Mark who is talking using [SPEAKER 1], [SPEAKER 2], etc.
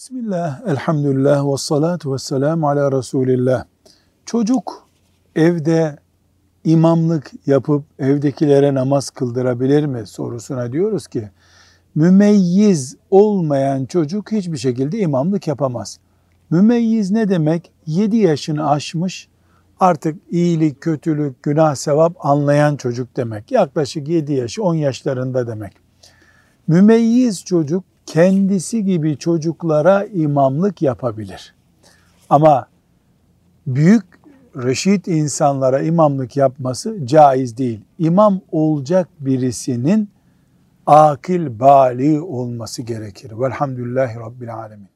[SPEAKER 1] Bismillah, elhamdülillah ve salatu ve selamu ala Resulillah. Çocuk evde imamlık yapıp evdekilere namaz kıldırabilir mi sorusuna diyoruz ki, mümeyyiz olmayan çocuk hiçbir şekilde imamlık yapamaz. Mümeyyiz ne demek? 7 yaşını aşmış, artık iyilik, kötülük, günah, sevap anlayan çocuk demek. Yaklaşık 7 yaşı 10 yaşlarında demek. Mümeyyiz çocuk kendisi gibi çocuklara imamlık yapabilir. Ama büyük reşit insanlara imamlık yapması caiz değil. İmam olacak birisinin akil bali olması gerekir. Velhamdülillahi Rabbil Alemin.